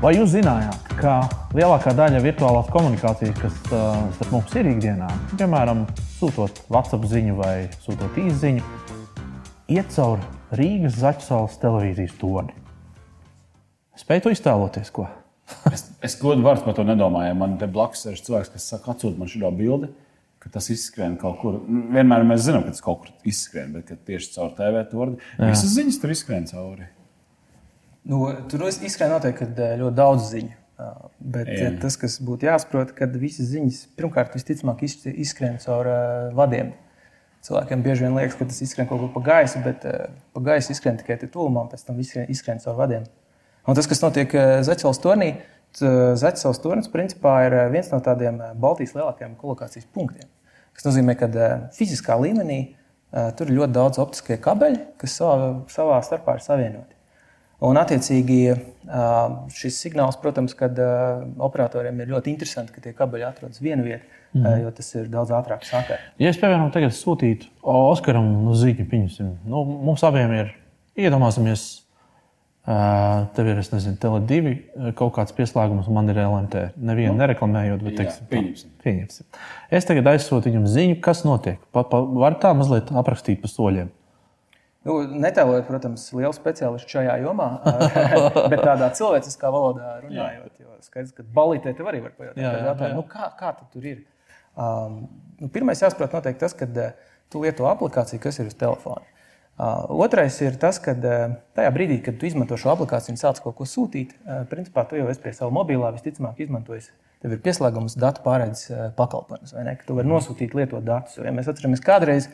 Vai jūs zinājāt, ka lielākā daļa virtuālās komunikācijas, kas uh, starp mums ir ikdienā, piemēram, sūtot WhatsApp ziņu vai sūtot īsiņu, iet cauri Rīgas Zaķisāles televīzijas torni? Spēj to iztēloties, ko? es, es godu vārdu par to nedomāju. Man te blakus ir cilvēks, kas saka, atsūta man šo bildi, ka tas izskrien kaut kur. Nu, vienmēr mēs zinām, ka tas kaut kur izskrien, bet tieši caur TV torni visas ziņas tur izskrien cauri. Nu, tur izskrien noteikti ļoti daudz ziņu. Bet Jā. tas, kas būtu jāsaprot, kad visas ziņas pirmkārt visticamāk izskrien caur vadiem. Cilvēkiem bieži vien liekas, ka tas izskrien kaut kur pa gaisu, bet pa gaisu izskrien tikai tuvumā, pēc tam izskrien caur vadiem. Un tas, kas notiek Zaķisāles turnī, Zaķisāles turnis principā ir viens no tādiem Baltijas lielākajiem kolokācijas punktiem. Tas nozīmē, ka fiziskā līmenī tur ir ļoti daudz optiskie kabeļi, kas savā, savā starpā ir savienoti. Un, attiecīgi, šis signāls, protams, kad operatoriem ir ļoti interesanti, ka tie kabeļi atrodas vienā vietā, mm. jo tas ir daudz ātrāk sakars. Ja es, piemēram, tagad sūtītu Oskaram no Zīķa, pieņemsim, nu, mums abiem ir iedomāsimies, tev ir, es nezinu, Tele2 kaut kāds pieslēgums, un man ir LMT. Nevienu no. nereklamējot, bet teiksim, Jā, pieņemsim. pieņemsim. Es tagad aizsūtu viņam ziņu, kas notiek. Pa, pa, var tā mazliet aprakstīt pa soļiem. Nu, netēlojot, protams, lielu speciālistu šajā jomā, bet tādā cilvēciskā valodā runājot, jo skaidrs, ka balītē tev arī var pajautāt, jā, jā, jā. Nu, kā, kā tur ir. Um, nu, pirmais jāsaprot noteikti tas, ka uh, tu lieto aplikāciju, kas ir uz telefona. Uh, otrais ir tas, ka uh, tajā brīdī, kad tu izmanto šo aplikāciju un sāc kaut ko sūtīt, uh, principā tu jau esi pie sava mobilā, visticamāk, izmantojis. Tev ir pieslēgums datu uh, pakalpojums, vai ne? Ka tu vari nosūtīt, lietot datus. Ja mēs atceramies kādreiz,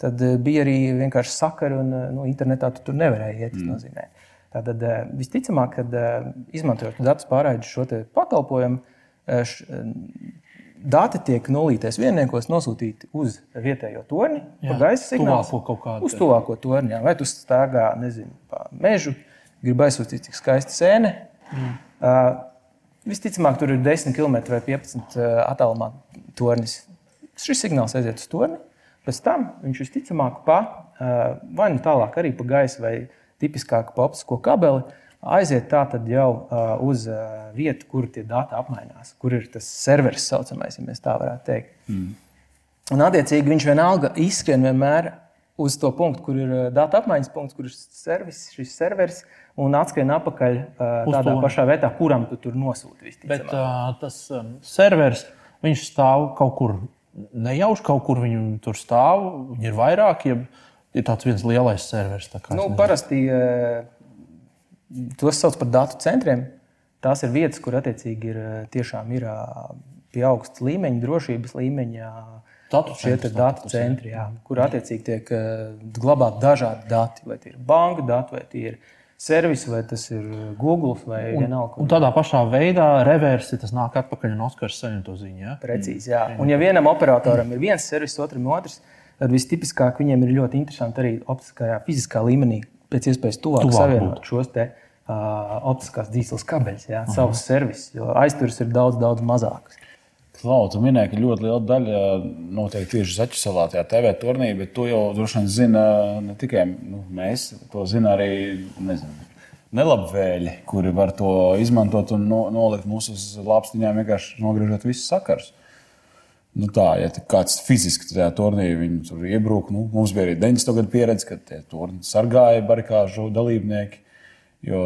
tad eh, bija arī vienkārši sakari, un nu, internetā tu tur nevarēja iet. Mm. Tātad eh, visticamāk, kad izmantojot datus pārraidus šo pakalpojumu, š, dati tiek nulīties vienniekos, nosūtīti uz vietējo torni, jā, pa gaisa signālu. Uz tuvāko torni, jā. vai tu stāvā, nezinu, pa mežu, gribi aizsūtīt tik skaistu sēni. Mm. Uh, visticamāk, tur ir 10 km vai 15 uh, attālumā tornis. Šis signāls aiziet uz torni, Pēc tam viņš visticamāk pa vai nu tālāk, arī pa gaisa vai tipiskāk pa optisko kabeli aiziet tā jau uz vietu, kur tie dati apmainās, kur ir tas serveris, saucamais, ja tā varētu teikt. Mm. Un, attiecīgi, viņš vienalga izskrien vienmēr uz to punktu, kur ir datu apmaiņas punkts, kur ir servis, šis serveris, un atskrien atpakaļ uh, tādā to. pašā vietā, kuram tu tur nosūti. Bet uh, tas um, serveris, viņš stāv kaut kur nejauši kaut kur viņi tur stāv. Viņi ir vairāk, ja ir tāds viens lielais serveris. Nu, parasti eh, tos sauc par datu centriem. Tās ir vietas, kur attiecīgi ir eh, tiešām ir eh, pie augsta līmeņa, drošības līmeņa. Datu šie ir datu centri, jā, kur attiecīgi tiek glabāti dažādi dati, vai tie ir banka dati, vai tie ir servis, vai tas ir Google vai vienalga. Un, un tādā pašā veidā reversi tas nāk atpakaļ un Oskars saņem to ziņu. Ja? Precīzi, jā. Un ja vienam operatoram ir viens servis, otram otrs, tad vistipiskāk viņiem ir ļoti interesanti arī optiskajā, fiziskā līmenī pēc iespējas tuvāk, tuvāk savienot būt. šos te, uh, optiskās dīzeļu kabeļus, savus servisus, jo aizturis ir daudz, daudz mazāks. Klau, tu minēji, ka ļoti liela daļa notiek tieši Zaķisalā, tajā TV turnī, bet to jau droši vien zina ne tikai nu, mēs, to zina arī nezinu, nelabvēļi, kuri var to izmantot un no, nolikt mūsu lāpstiņām, vienkārši nogriežot visus sakarus. Nu tā, ja kāds fiziski tajā turnī tur iebrūk, nu, mums bija arī 90. gadu pieredze, kad tie turni sargāja barikāžu dalībnieki. Jo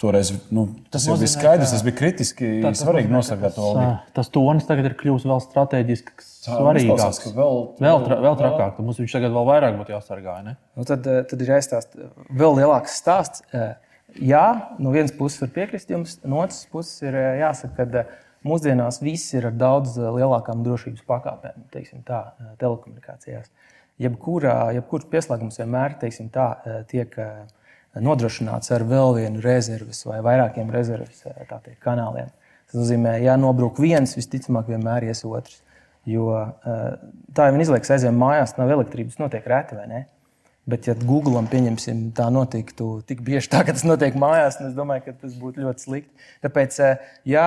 Toreiz nu, tas, tas jau bija skaidrs, tas bija kritiski tā, svarīgi nosargāt to valdi. Tas tonis tagad ir kļuvis vēl strateģiski svarīgāks. Vēl, vēl, tra, vēl trakāk, tad mums viņš tagad vēl vairāk būtu jāsargā. Nu, tad, tad ir jāizstāsta vēl lielāks stāsts. Jā, no vienas puses var piekrist jums, no otras puses ir jāsaka, ka mūsdienās viss ir ar daudz lielākām drošības pakāpēm, teiksim tā, telekomunikācijās. Jebkurā, jebkurš pieslēgums vienmēr, teiksim tā, tiek nodrošināts ar vēl vienu rezerves vai vairākiem rezerves eh, teikt, kanāliem. Tas nozīmē, ja nobrūk viens, visticamāk, vienmēr ies otrs. Jo eh, tā jau izliekas, aizjām mājās, nav elektrības, notiek reti vai ne. Bet, ja Google pieņemsim, tā notiktu tik bieži, tā, ka tas notiek mājās, tad es domāju, ka tas būtu ļoti slikti. Tāpēc, eh, ja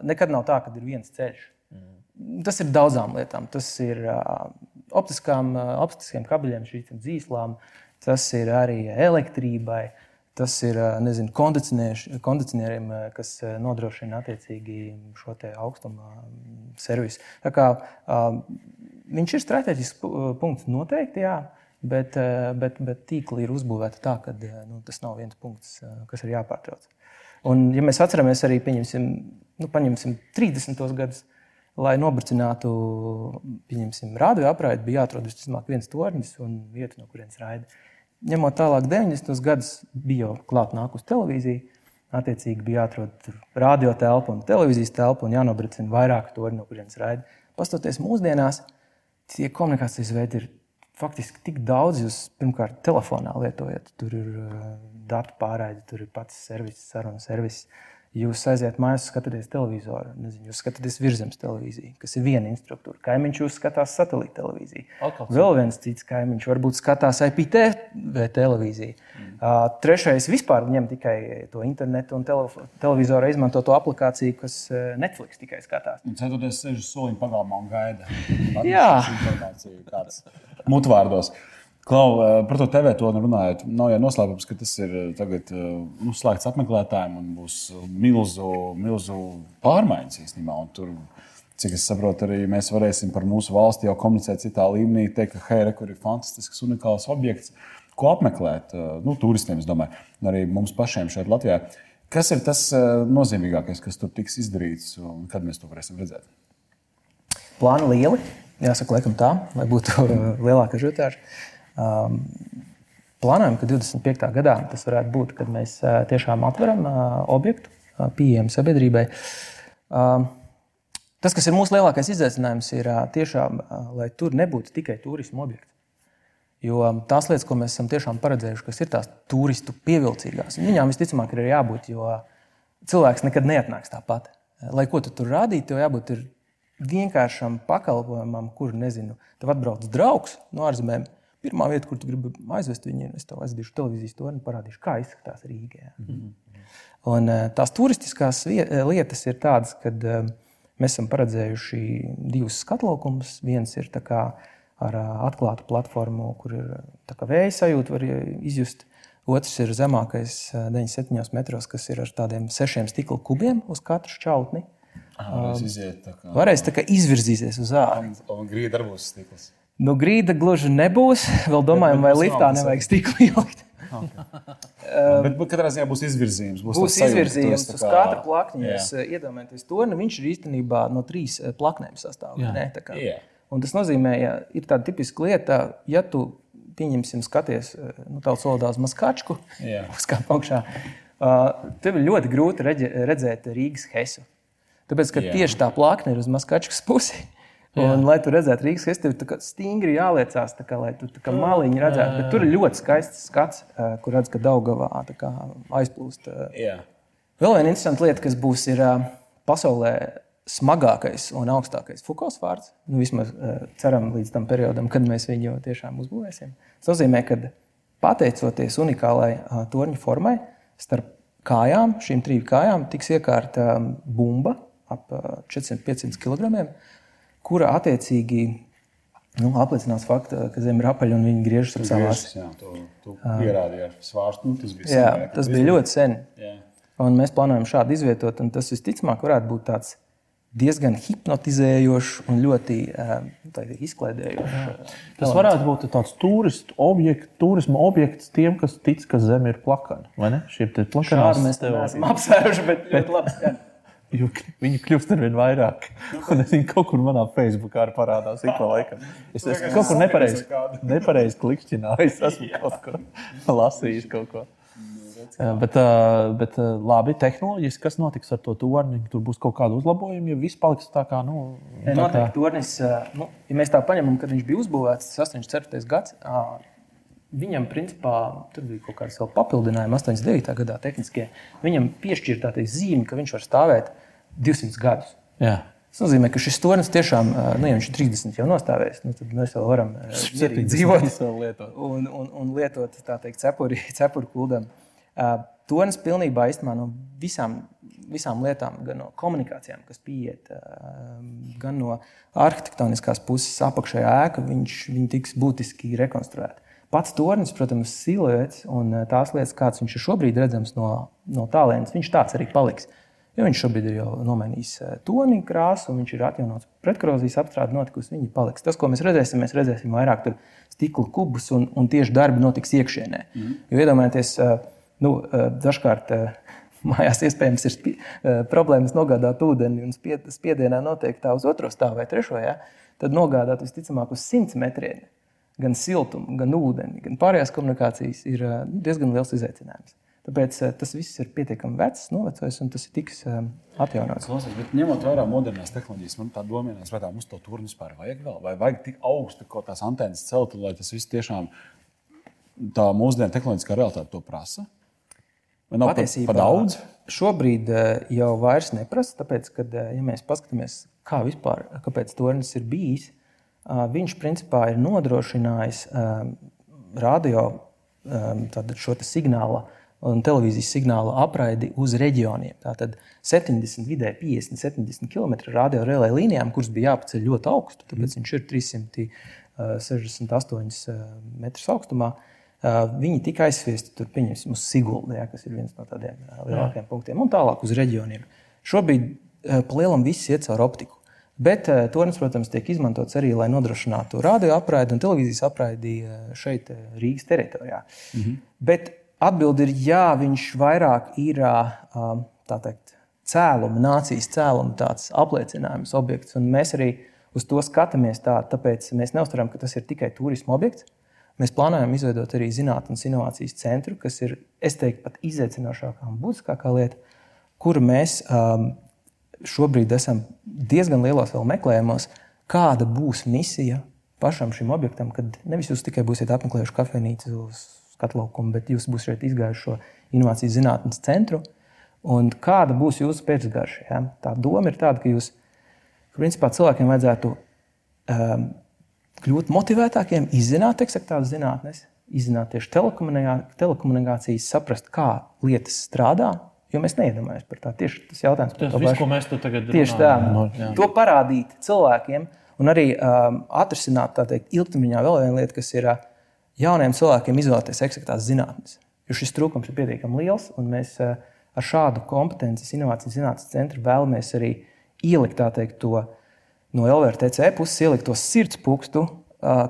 nekad nav tā, ka ir viens ceļš, tas ir daudzām lietām. Tas ir optiskām, optiskiem kabeļiem, šīm dzīslām, tas ir arī elektrībai, Tas ir nezinu, kondicionieriem, kas nodrošina attiecīgi šo augstuma servisu. Tā kā, viņš ir strateģisks punkts noteikti, jā, bet, bet, bet tīkli ir uzbūvēti tā, ka nu, tas nav viens punkts, kas ir jāpārtrauc. Un, ja mēs atceramies arī pieņemsim, nu, 30. gadus, lai nobricinātu radioaparātu, bija jāatrod visticamāk viens tornis un vieta, no kurienes raida ņemot tālāk 90. gadus, bija jau klāta nākus televīzija. Attiecīgi bija jāatrod radiotelpa un televīzijas telpa un jānobricina vairāk to, no kurienes raida. Pastoties mūsdienās, tie komunikācijas veidi ir faktiski tik daudz, jūs pirmkārt telefonā lietojat. Tur ir uh, datu pārraide, tur ir pats servis, sarunu servis. Jūs aiziet mājās, skatāties televizoru, nezinu, jūs skatāties virsmas televīziju, kas ir viena instruktūra. Kaimiņš jūs skatās satelīta televīziju. Atkal Vēl viens cits kaimiņš varbūt skatās IPTV televīziju. Mm. Uh, trešais vispār ņem tikai to internetu un televizoru, izmanto to aplikāciju, kas Netflix tikai skatās. Un ceturtais sēž soliņa pagalmā un gaida. Jā, informācija kāds mutvārdos. Klau, eh, par to TV to runājot, nav jau noslēpums, ka tas ir eh, tagad eh, nu, slēgts apmeklētājiem un būs milzu, milzu pārmaiņas īstenībā. Tur, cik es saprotu, arī mēs varēsim par mūsu valsti jau komunicēt citā līmenī, teikt, ka hei, kur ir fantastisks, unikāls objekts, ko apmeklēt nu, turistiem, es domāju, un arī mums pašiem šeit Latvijā. Kas ir tas nozīmīgākais, kas tur tiks izdarīts un kad mēs to varēsim redzēt? Plāni lieli, jāsaka, laikam tā, lai būtu lielāka žotāža. Um, plānojam, ka 25. gadā tas varētu būt, kad mēs uh, tiešām atveram uh, objektu, uh, pieejamu sabiedrībai. Um, tas, kas ir mūsu lielākais izaicinājums, ir tiešām, lai tur nebūtu tikai turismu objekti. Jo tās lietas, ko mēs esam tiešām paredzējuši, kas ir tās turistu pievilcīgās, viņām visticamāk ir jābūt, jo cilvēks nekad neatnāks tāpat. Lai ko tu tur rādītu, tev jābūt vienkāršam pakalpojumam, kur, nezinu, tev atbrauc draugs no ārzemēm Pirmā vieta, kur tu gribi aizvest viņu, ir es tev aizvedīšu televīzijas torni, parādīšu, kā izskatās Rīgā. Mm -hmm. Un, eh, tās turistiskās eh, lietas ir tādas, ka eh, mēs esam paredzējuši divus skatlaukumus. Viens ir ar atklātu platformu, kur ir vēja sajūta, var izjust. Otrs ir zemākais 97 metros, kas ir ar tādiem sešiem stikla kubiem uz katru šķautni. Varēs iziet tā kā. Varēs tā kā izvirzīties uz ārā. Un, un grīda arī būs stikls. Nu, grīda gluži nebūs. Vēl domājam, vai liftā nevajag stiklu ielikt. Okay. uh, bet, bet katrā ziņā būs izvirzījums. Būs, būs izvirzījums uz kā... katra plakņa. Jūs uh, iedomājaties to, nu viņš ir īstenībā no trīs uh, plaknēm sastāvdaļām. Yeah. Tas nozīmē, ja ir tāda tipiska lieta, ja tu pieņemsim, skaties, uh, nu, tādu solidāru maskačku, yeah. uz kā augšā, uh, tev ir ļoti grūti redzēt Rīgas hesu. Tāpēc, ka yeah. tieši tā plakne ir uz maskačkas pusi. Un, jā. lai tu redzētu Rīgas festivālu, tur stingri jāliecās, kā, lai tu kā maliņi redzētu. Bet tur ir ļoti skaists skats, kur redz, ka Daugavā aizplūst. Jā. Vēl viena interesanta lieta, kas būs, ir pasaulē smagākais un augstākais Fukos vārds. Nu, vismaz ceram līdz tam periodam, kad mēs viņu tiešām uzbūvēsim. Tas nozīmē, ka pateicoties unikālai torņa formai, starp kājām, šīm trim kājām, tiks iekārta bumba ap 400-500 kg kura attiecīgi nu, apliecinās faktu, ka Zeme ir apaļa un viņi griežas ap savās. Jā, to, to pierādīja ar svārstu. Nu, tas bija, jā, sen, tas bija ļoti sen. Jā. Un mēs plānojam šādu izvietot, un tas visticamāk varētu būt tāds diezgan hipnotizējošs un ļoti uh, izklaidējošs. Tas varētu būt tāds turistu objekts, turisma objekts tiem, kas tic, ka Zeme ir plakana. Vai ne? Šie ir plakani. Mēs te esam apsvēruši, bet ļoti labi. Jo viņi kļūst ar vien vairāk. Un es viņu kaut kur manā Facebookā arī parādās ik pa laikam. Es esmu kaut kur nepareizi nepareiz klikšķināju. Es esmu kaut ko lasījis. Kaut ko. Bet, bet labi, tehnoloģiski, kas notiks ar to torni? Tur būs kaut kāda uzlabojuma, ja viss paliks tā kā. Nu, tā Noteikti, kā... tornis, nu, ja mēs tā paņemam, kad viņš bija uzbūvēts 84. gads, Viņam, principā, tur bija kaut kāds papildinājums, 89. gadā tehniskie. Viņam piešķirta tā zīme, ka viņš var stāvēt 200 gadus. Jā. Tas nozīmē, ka šis tornis tiešām, nu, ja viņš ir 30 jau nostāvējis, nu, tad mēs vēl varam dzīvot un, un, un lietot teikt, cepuri, cepuri kuldam. Tornis pilnībā īstenībā no visām, visām lietām, gan no komunikācijām, kas pieiet, gan no arhitektoniskās puses apakšējā ēka, viņš, viņš tiks būtiski rekonstruēts. Pats tornis, protams, siluets un tās lietas, kāds viņš ir šobrīd redzams no, no tālienes, viņš tāds arī paliks. Jo viņš šobrīd ir jau nomainījis toni krāsu, un viņš ir atjaunots pretkorozijas apstrāde notikusi. Viņi paliks. Tas, ko mēs redzēsim, mēs redzēsim vairāk stikla kubus, un, un tieši darbi notiks iekšienē. Mm. Jo iedomājieties, nu, dažkārt mājās iespējams ir problēmas nogādāt ūdeni, un spiedienā noteikti tā uz otro stāvu vai trešo. Ja? Tad nogādāt visticamāk uz 100 metriem gan siltumu, gan ūdeni, gan pārējās komunikācijas ir diezgan liels izaicinājums. Tāpēc uh, tas viss ir pietiekami vecs, novecojis, un tas ir tiks uh, atjaunots. Klausies, bet ņemot vērā modernās tehnoloģijas, man tā doma ir, vai tā mums to turnu vispār vajag vēl, vai vajag tik augstu kaut tās antenas celt, lai tas viss tiešām tā mūsdienu tehnoloģiskā realitāte to prasa? Vai nav Patiesībā, pa, pa daudz? Šobrīd jau vairs neprasa, tāpēc, kad, ja mēs paskatāmies, kā vispār, kāpēc tornis ir bijis, viņš principā ir nodrošinājis radio šo signālu un televīzijas signāla apraidi uz reģioniem. Tātad 70, vidēji 50, 70 km radiorelē līnijām, kuras bija jāpaceļ ļoti augstu, tāpēc viņš ir 368 metrus augstumā. Viņi tika aizsviesti tur, pieņemsim, uz Siguldu, ja, kas ir viens no tādiem lielākajiem Jā. punktiem, un tālāk uz reģioniem. Šobrīd pa lielam viss iet caur optiku. Bet tornis, protams, tiek izmantots arī, lai nodrošinātu radio apraidi un televīzijas apraidi šeit, Rīgas teritorijā. Mm -hmm. Bet Atbilde ir jā, viņš vairāk ir teikt, cēluma, nācijas cēluma apliecinājums objekts. Un mēs arī uz to skatāmies tā, tāpēc mēs neuztveram, ka tas ir tikai turisma objekts. Mēs plānojam izveidot arī zinātnīs inovācijas centru, kas ir, es teiktu, pat izaicinošākā un būtiskākā lieta, kuru mēs um, šobrīd esam diezgan lielos meklējumos, kāda būs misija pašam šim objektam, kad nevis jūs tikai būsiet apmeklējuši kafejnīcu uz skatlaukumu, bet jūs būsiet izgājuši šo inovācijas zinātnes centru. Un kāda būs jūsu pēcgarša? Ja? Tā doma ir tāda, ka jūs, principā, cilvēkiem vajadzētu um, kļūt motivētākiem, izzināt eksaktās zinātnes, izzināt tieši telekomunikācijas, saprast, kā lietas strādā. Jo mēs neiedomājamies par tādu tieši tas jautājums, tas viss, ko mēs tagad tieši runājam. tā, no, to parādīt cilvēkiem un arī um, atrisināt teikt, ilgtermiņā vēl viena lieta, kas ir uh, jauniem cilvēkiem izvēlēties eksaktās zinātnes. Jo šis trūkums ir pietiekami liels, un mēs eh, ar šādu kompetences, inovācijas zinātnes centru vēlamies arī ielikt teikt, to no LVRTC puses, ielikt to sirds pukstu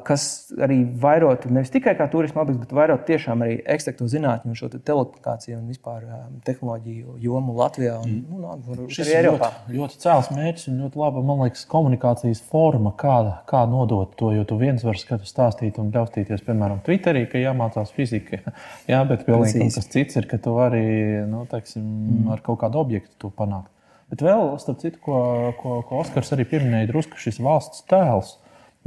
kas arī vairot nevis tikai kā turisma objekts, bet vairot tiešām arī ekstraktu zinātņu un šo te telekomunikāciju un vispār tehnoloģiju jomu Latvijā un, mm. un Šis arī Eiropā. Ļoti, ļoti cēls mērķis un ļoti laba, man liekas, komunikācijas forma, kā, kā nodot to. Jo tu viens vari skatu stāstīt un bļaustīties, piemēram, Twitterī, ka jāmācās fizika. Jā, bet pilnīgi kas cits ir, ka tu vari nu, teiksim, mm. ar kaut kādu objektu to panākt. Bet vēl, starp citu, ko, ko, ko Oskars arī pieminēja, drusku šis valsts tēls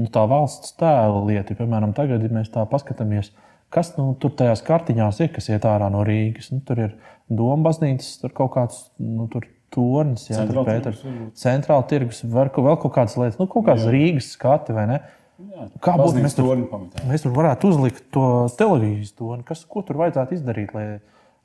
nu, tā valsts tēla lieta. Piemēram, tagad, ja mēs tā paskatāmies, kas nu, tur tajās kartiņās ir, kas iet ārā no Rīgas. Nu, tur ir Doma baznīcas, tur kaut kāds nu, tur tornis, jā, tur Pēters, centrāla tirgus, var, vēl kaut kādas lietas, nu, kaut kādas jā. Rīgas skati vai ne. Jā, Kā būtu mēs tur, mēs tur varētu uzlikt to televīzijas toni? Kas, ko tur vajadzētu izdarīt, lai,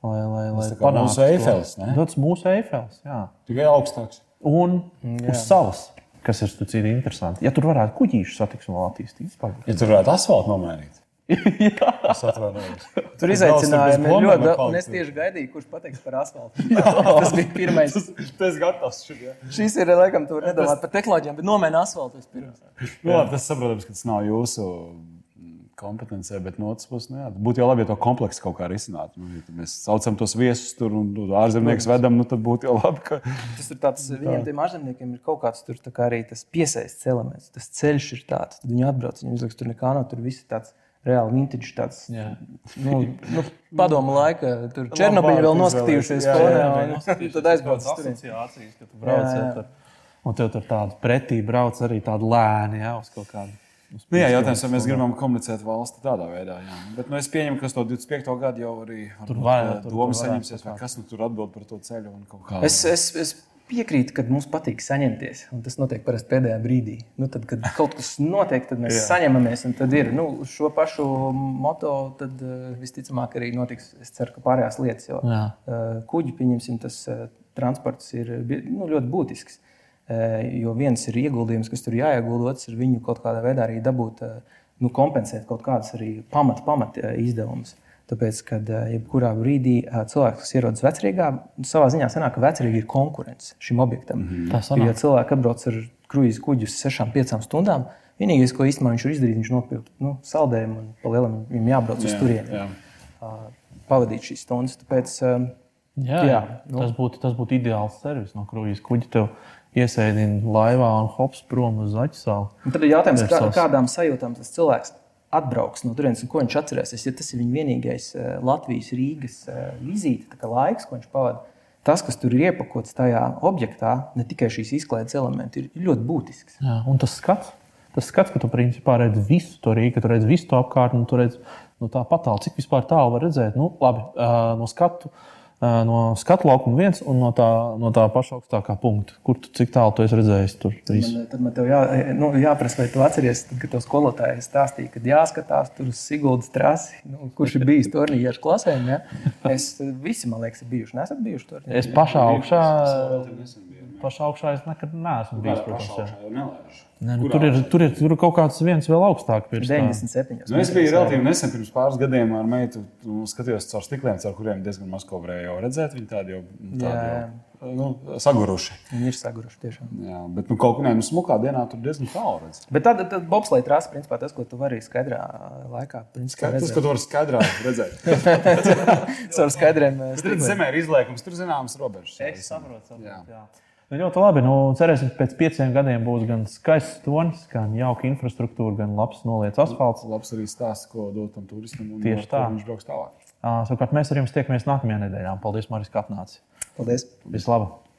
lai, lai, lai panāktu mūsu eifels? Tas mūsu eifels, jā. Tikai augstāks. Un jā. uz salas kas ir citādi interesanti. Ja tur varētu kuģīšu satiksmi vēl attīstīt, tad. Ja tur varētu asfaltu nomainīt. Tur izaicinājumi ir ļoti daudz. Es tieši gaidīju, kurš pateiks par asfaltu. tas bija pirmais. tas, tas gatavs. Šim, Šis ir, laikam, tur nedomāt par tehnoloģijām, bet nomainīt asfaltu vispirms. Nu, tas saprotams, ka tas nav jūsu kompetencē, bet no otras puses, nu, jā, būtu jau labi, ja to kompleksu kaut kā risinātu. Nu, ja mēs saucam tos viesus tur un ārzemniekus vedam, nu, tad būtu jau labi. Ka... Tas ir tāds, tā. viņiem tiem ārzemniekiem ir kaut kāds tur kā arī tas piesaistes elements. Tas ceļš ir tāds, tad viņi atbrauc, viņi uzliks tur nekā nav, tur viss ir tāds. Reāli vintage tāds - nu, nu, padomu laika. Tur Černobiļi vēl noskatījušies fonā. Tad aizbrauc uz asociācijas, ka tu brauc. Jā, jā. Tur, un tev tur tāda pretī brauc arī tāda lēna, jā, uz kaut kādu Nu, jā, jautājums, vai mēs gribam komunicēt valsti tādā veidā. Jā. Bet nu, es pieņemu, ka to 25. gadu jau arī doma saņemsies, vai kas nu, tur atbild par to ceļu. Es, es, es piekrītu, ka mums patīk saņemties. Tas notiek parasti pēdējā brīdī. Nu, tad, kad kaut kas notiek, tad mēs saņemamies. Tad ir nu, šo pašu moto, tad uh, visticamāk arī notiks. Es ceru, ka pārējās lietas, jo Jā. uh, kuģi, pieņemsim, tas transports ir nu, ļoti būtisks. Jo viens ir ieguldījums, kas tur jāiegulda, otrs ir viņu kaut kādā veidā arī dabūt nu, kompensēt kaut kādus arī pamata pamat izdevumus. Tāpēc, kad jebkurā brīdī cilvēks, kas ierodas vecrīgā, savā ziņā sanāk, ka vecrīgi ir konkurence šim objektam. Mm -hmm. Ja cilvēki atbrauc ar kruīzu kuģi uz 6-5 stundām, vienīgais, ko īstenībā viņš var izdarīt, viņš nopirkt nu, saldējumu un palielam viņam jābrauc uz turieni. Jā. Pavadīt šīs stundas. Tāpēc, jā, jā, nu. tas, būtu, tas būtu ideāls servis no kruīzes kuģa. Tev iesēdina laivā un hops prom uz. Un tad ir jautājums, kā, kādām sajūtām tas cilvēks atbrauks no turienes, un ko viņš atcerēsies. Ja tas ir viņa vienīgais eh, Latvijas Rīgas eh, vizīte, laiks, ko viņš pavadīja. Tas, kas tur ir iepakots tajā objektā, ne tikai šīs izklaides elementi, ir ļoti būtisks. Jā, un tas skats, tas skats, ka tu principā redzi visu to Rīgu, tu redzi visu to apkārtni, tu redzi nu, tāpat tālu, cik vispār tālu var redzēt. Nu, labi, no skatu no skatu laukuma viens un no tā, no tā paša augstākā punkta. Kur tu cik tālu tu esi redzējis? Tur visu? man, tad man tev jā, nu, jāprasa, vai tu atceries, tad, kad tev skolotāji stāstīja, ka jāskatās tur uz Siguldas trasi, nu, kurš ir bijis turnīriešu klasēm. Ja? Es visi, man liekas, ir bijuši. Nesat bijuši tur? Es pašā augšā pašā augšā es nekad neesmu bijis. Protams, ne, nu, tur, ir, tur, ir, tur ir kaut kāds viens vēl augstāk. 97. Nu, es biju relatīvi nesen, pirms pāris gadiem ar meitu. Skatījos caur stikliem, caur kuriem diezgan maz ko varēja redzēt. Viņi tādi jau, tādi jau nu, saguruši. Viņi ir saguruši tiešām. Jā, bet nu, kaut kādā nu, smukā dienā tur diezgan tālu redz. Bet tad, tad bobslēga trāsa, principā tas, ko tu vari skaidrā laikā principā, tas, ko tu vari skaidrā redzēt. Caur skaidriem. Tur zemē ir izliekums, tur zināmas robežas. Es saprotu. saprotu jā. Jā. Nu, ļoti labi. Nu, cerēsim, ka pēc pieciem gadiem būs gan skaists tonis, gan jauka infrastruktūra, gan labs noliets asfalts. Labs arī stāsts, ko dot tam turistam. Tieši tā. Viņš brauks tālāk. Savukārt mēs ar jums tiekamies nākamajā nedēļā. Paldies, Maris, ka atnāci. Paldies. Vislabāk!